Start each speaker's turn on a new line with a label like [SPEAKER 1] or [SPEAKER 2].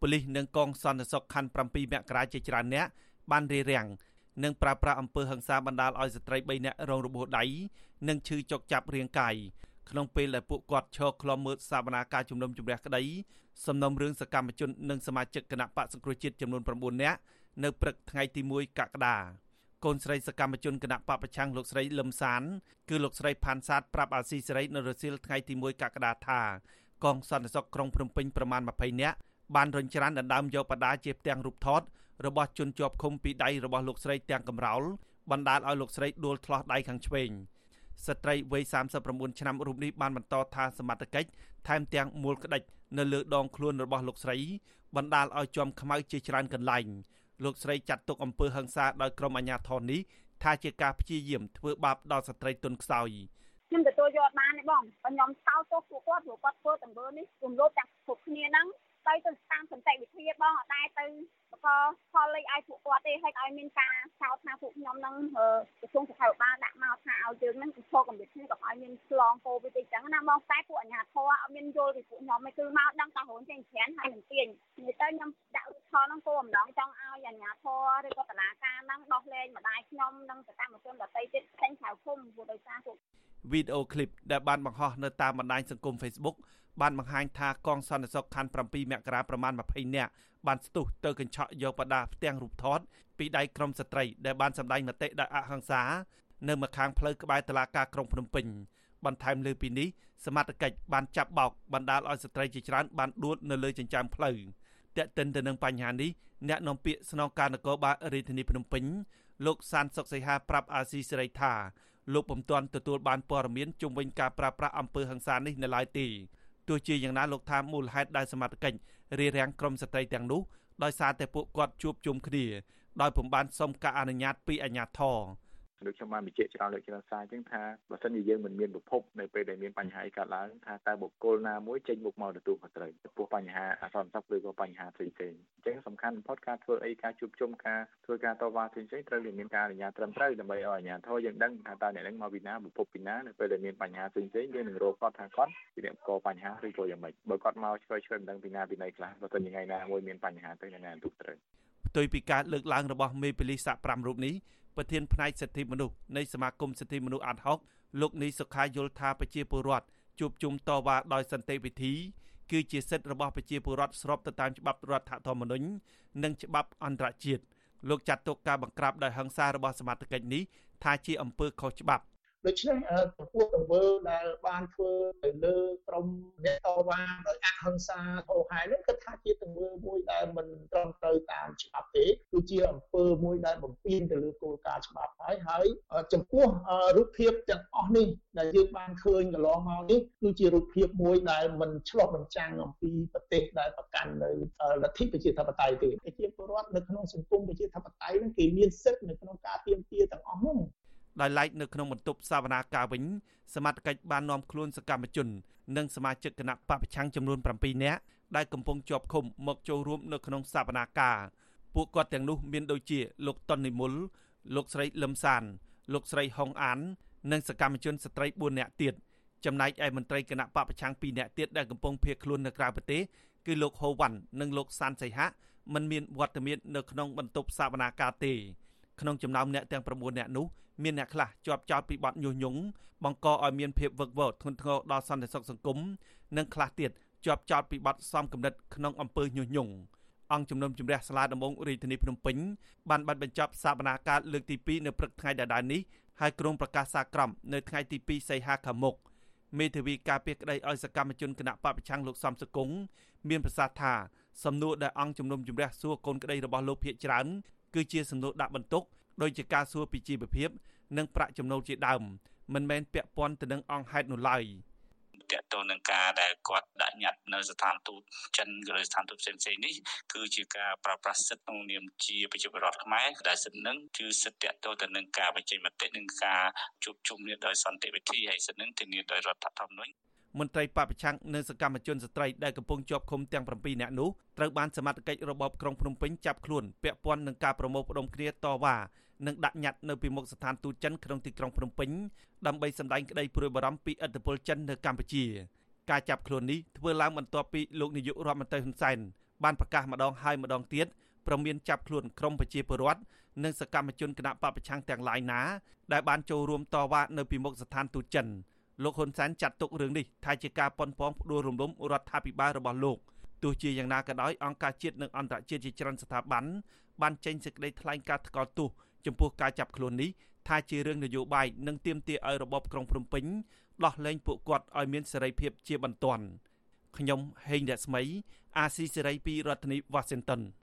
[SPEAKER 1] ប៉ូលីសនិងកងសន្តិសុខខណ្ឌ7មករាជាច្រើនអ្នកបានរារាំងនិងប្រើប្រាស់អំពើហិង្សាបណ្ដាលឲ្យស្ត្រី3នាក់រងរបួសដៃនិងឈឺចុកចាប់រាងកាយក្នុងពេលដែលពួកគាត់ឈរឃ្លាំមើលសវនាការជំនុំជម្រះក្តីសំណុំរឿងសកម្មជននិងសមាជិកគណៈបកសង្គ្រោះជាតិចំនួន9នាក់នៅព្រឹកថ្ងៃទី1កក្កដាកូនស្រីសកម្មជនគណៈបពប្រឆាំងលោកស្រីលឹមសានគឺលោកស្រីផាន់សាទប្រាប់អាស៊ីសេរីនៅរសៀលថ្ងៃទី1កក្កដាថាកងសន្តិសុខក្រុងភ្នំពេញប្រមាណ20នាក់ បានរញច្រានដណ្ដើមយកបដាជាផ្ទាំងរូបថតរបស់ជនជាប់ឃុំពីដៃរបស់លោកស្រីទាំងកំរោលបណ្ដាលឲ្យលោកស្រីដួលឆ្លោះដៃខាងឆ្វេងស្ត្រីវ័យ39ឆ្នាំរូបនេះបានបន្តថាសមត្ថកិច្ចថែមទាំងមូលក្តិចនៅលើដងខ្លួនរបស់លោកស្រីបណ្ដាលឲ្យជាំខ្មៅជាច្រើនកន្លែងលោកស្រីចាត់ទុកអំពើហិង្សាដោយក្រុមអាជ្ញាធរនេះថាជាការព្យាយាមធ្វើបាបដល់ស្ត្រីទុនខ្សោយ
[SPEAKER 2] ខ្ញុំទទួលយកបានទេបងខ្ញុំស្ោតទោសពួកគាត់ព្រោះគាត់ធ្វើទាំងមើលនេះរំលោភទាំងគ្រប់គ្នាហ្នឹង ទៅទៅតាមសន្តិវិធីបងអត់ដែរទៅបកផលលេខឲ្យពួកគាត់ទេហើយឲ្យមានការចោទថាពួកខ្ញុំនឹងក្រសួងសុខាភិបាលដាក់មកថាឲ្យយើងនឹងឈរកម្រិតគ្នាកុំឲ្យមានឆ្លងកូវីដអីចឹងណាមកតែពួកអាជ្ញាធរអត់មានយល់ពីពួកខ្ញុំឯងគឺមកដឹងតែខ្លួនចេញច្រានហើយនឹងទាញនិយាយទៅខ្ញុំដាក់ឧទ្ធរណ៍ ហ្នឹងគោលអំណងចង់ឲ្យអាជ្ញាធរឬក៏តឡាការហ្នឹងដោះលែងម្ដាយខ្ញុំនិងសកម្មជនដទៃទៀតផ្សេងក្រៅឃុំព្រោះដោយសារពួក
[SPEAKER 1] វីដេអូឃ្លីបដែលបានបង្ហោះនៅតាមបណ្ដាញសង្គម Facebook បានបង្ហាញថាកងសន្តិសុខខណ្ឌ7មករាប្រមាណ20នាក់បានស្ទុះទៅកញ្ឆក់យកបដាផ្ទាំងរូបថតពីដៃក្រុមស្ត្រីដែលបានសម្ដែងមតិដោយអហិង្សានៅម្ខាងផ្លូវក្បែរតុលាការក្រុងភ្នំពេញបន្ថែមលើពីនេះសមត្ថកិច្ចបានចាប់បោកបណ្ដាលឲ្យស្ត្រីជាច្រើនបានដួលនៅលើចិញ្ចើមផ្លូវ តែកតិនទៅនឹងបញ្ហានេះអ្នកនាំពាក្យស្នងការនគរបាលរាជធានីភ្នំពេញលោកសានសុកសីហាប្រាប់អាស៊ីសេរីថាលោកពុំទាន់ទទួលបានព័ត៌មានជុំវិញការប្រាស្រ័យអំពើហិង្សានេះនៅឡើយទេទោះជាយ៉ាងណាលោកថាមូលហេតុដែលសមត្ថកិច្ចរារាំងក្រុមស្ត្រីទាំងនោះដោយសារតែពួកគាត់ជួបជុំគ្នាដោយពុំបានសុំការអនុញ្ញាតពីអាជ្ញាធរ
[SPEAKER 3] ដូចខ្ញុំបានបញ្ជាក់ច្រើនលើកច្រើនសារអញ្ចឹងថាបើសិនជាយើងមិនមានប្រភពនៅពេលដែលមានបញ្ហាកើតឡើងថាតើបុគ្គលណាមួយចេញមុខមកទទួលខុសត្រូវចំពោះបញ្ហាអសន្តិសុខឬក៏បញ្ហាផ្សេងផ្សេងអញ្ចឹងសំខាន់បំផុតការធ្វើអីការជួបជុំការធ្វើការតវ៉ាផ្សេងផ្សេងត្រូវតែមានការអនុញ្ញាតត្រឹមត្រូវដើម្បីឲ្យអាជ្ញាធរយើងដឹងថាតើអ្នកនឹងមកពីណាប្រភពពីណានៅពេលដែលមានបញ្ហាផ្សេងផ្សេងយើងនឹងរកគាត់ថាគាត់ជាអ្នកកបញ្ហាឬក៏យ៉ាងម៉េចបើគាត់មកឆ្លើយឆ្លើយមិនដឹងពីណាពីណីខ្លះបើសិនជាថ្ងៃណាមួយមានបញ្ហាទៅអ្នកណាទូត្រូវ
[SPEAKER 1] ផ្ទុយពីការលើកឡើងរបស់មេប៉ូលីសសាក់5រូបនេះប្រធានផ្នែកសិទ្ធិមនុស្សនៃសមាគមសិទ្ធិមនុស្សអាត់ហុកលោកនីសុខាយល់ថាប្រជាពលរដ្ឋជួបជុំតវ៉ាដោយសន្តិវិធីគឺជាសិទ្ធិរបស់ប្រជាពលរដ្ឋស្របទៅតាមច្បាប់រដ្ឋធម្មនុញ្ញនិងច្បាប់អន្តរជាតិលោកចាត់ទុកការបង្ក្រាបដោយហិង្សារបស់សមាជិកនេះថាជាអំពើខុសច្បាប់
[SPEAKER 4] ដូច្នេះចំពោះទង្វើដែលបានធ្វើទៅលើក្រមអ្នកតវ៉ាដោយអហិង្សាហោហែនេះគឺថាជាទង្វើមួយដែលមិនត្រឹមត្រូវតាមច្បាប់ទេគឺជាអំពើមួយដែលបំពានទៅលើគោលការណ៍ច្បាប់ហើយហើយចំពោះរូបភាពទាំងអស់នេះដែលយើងបានឃើញកន្លងមកនេះគឺជារូបភាពមួយដែលមិនឆ្លុះបញ្ចាំងអំពីប្រទេសដែលប្រកាន់នៅលទ្ធិប្រជាធិបតេយ្យទេប្រជាពលរដ្ឋនៅក្នុងសង្គមប្រជាធិបតេយ្យហ្នឹងគេមានសិទ្ធិនៅក្នុងការទាមទារទាំងអស់នោះ
[SPEAKER 1] ដោយឡែកនៅក្នុងបន្ទប់សវនាការវិញសមត្ថកិច្ចបាននាំខ្លួនសកម្មជន និងសមាជិកគណៈបពប្រឆាំងចំនួន7នាក់ដែលកំពុងជាប់ឃុំមកចូលរួមនៅក្នុងសវនាការពួកគាត់ទាំងនោះមានដូចជាលោកតុននិមលលោកស្រីលឹមសាន លោកស្រីហុងអាន និងសកម្មជនស្ត្រី4នាក់ទៀតចំណែកឯមន្ត្រីគណៈបពប្រឆាំង2នាក់ទៀតដែលកំពុងភៀសខ្លួននៅក្រៅប្រទេសគឺលោកហូវ៉ាន់និងលោកសានសៃហៈមិនមានវត្តមាននៅក្នុងបន្ទប់សវនាការទេក្នុងចំណោមអ្នកទាំង9នាក់នោះ មានអ្នកខ្លះជាប់ចោតពីបទញុះញង់បង្កឲ្យមានភាពវឹកវរធ្ងន់ធ្ងរដល់សន្តិសុខសង្គមនិងខ្លះទៀតជាប់ចោតពីបទសំគំនិតក្នុងអំពើញុះញង់អង្គជំនុំជម្រះសាលាដំបងរាជធានីភ្នំពេញបានបាត់បញ្ចប់សវនាការលើកទី2នៅព្រឹកថ្ងៃដដែលនេះហើយក្រុងប្រកាសសាក្រមនៅថ្ងៃទី2សីហាខាងមុខមេធាវីការពារក្តីឲ្យសកម្មជនគណៈបពប្រឆាំងលោកសំសកុងមានប្រសាសន៍ថាសំណួរដែលអង្គជំនុំជម្រះសួរកូនក្តីរបស់លោកភៀកច្រើនគឺជាសំណួរដាក់បន្ទុក ដោយជាការសួរពីជីវភាព និងប្រាក់ចំណូលជាដើមមិនមែនពាក់ព័ន្ធទៅនឹងអង្គហេតុនោះឡើយ
[SPEAKER 5] តកតទៅនឹងការដែលគាត់ដាក់ញត្តិនៅស្ថានទូតចិនឬស្ថានទូតផ្សេងៗនេះគឺជាការប្រប្រាស់សិទ្ធិក្នុងនាមជាប្រជាពលរដ្ឋខ្មែរដែលសិទ្ធិនឹងគឺសិទ្ធិតកតទៅនឹងការបញ្ចេញមតិនិងការជួបជុំគ្នាដោយសន្តិវិធីហើយសិទ្ធិនឹងធានាដោយរដ្ឋធម្មនុញ្ញ
[SPEAKER 1] មន្ត្រីបពប្រឆាំងនិងសកម្មជនស្ត្រីដែលកំពុងជាប់ឃុំទាំង7នាក់នោះត្រូវបានសមត្ថកិច្ចរបបក្រុងភ្នំពេញចាប់ខ្លួនពាក់ព័ន្ធនឹងការប្រមូលផ្ដុំគ្នាតវ៉ា និងដាក់ញត្តិនៅពីមុខស្ថានទូតចិនក្នុងទីក្រុងភ្នំពេញដើម្បីសម្ដែងក្តីព្រួយបារម្ភពីឥទ្ធិពលចិននៅកម្ពុជាការចាប់ខ្លួននេះធ្វើឡើងបន្ទាប់ពីលោកនាយករដ្ឋមន្ត្រីហ៊ុនសែនបានប្រកាសម្ដងហើយម្ដងទៀតប្រមានចាប់ខ្លួនក្រុមប្រជាពលរដ្ឋនិងសកម្មជនគណៈបពប្រឆាំងទាំងឡាយណាដែលបានចូលរួមតវ៉ានៅពីមុខស្ថានទូតចិនលោកហ៊ុនសែនចាត់ទុករឿងនេះថាជាការប៉ុនប៉ងផ្ដួលរំលំរដ្ឋាភិបាលរបស់លោកទោះជាយ៉ាងណាក៏ដោយអង្គការជាតិនិងអន្តរជាតិជាច្រើនស្ថាប័នបានចេញសេចក្តីថ្លែងការណ៍ថ្កោលទោស ចំពោះការចាប់ខ្លួននេះថាជារឿងនយោបាយនិងទាមទារឲ្យរបបក្រុងភ្នំពេញដោះលែងពួកគាត់ឲ្យមានសេរីភាពជាបន្ទាន់ខ្ញុំហេងរស្មី អាស៊ីសេរីពីរដ្ឋធានី Washington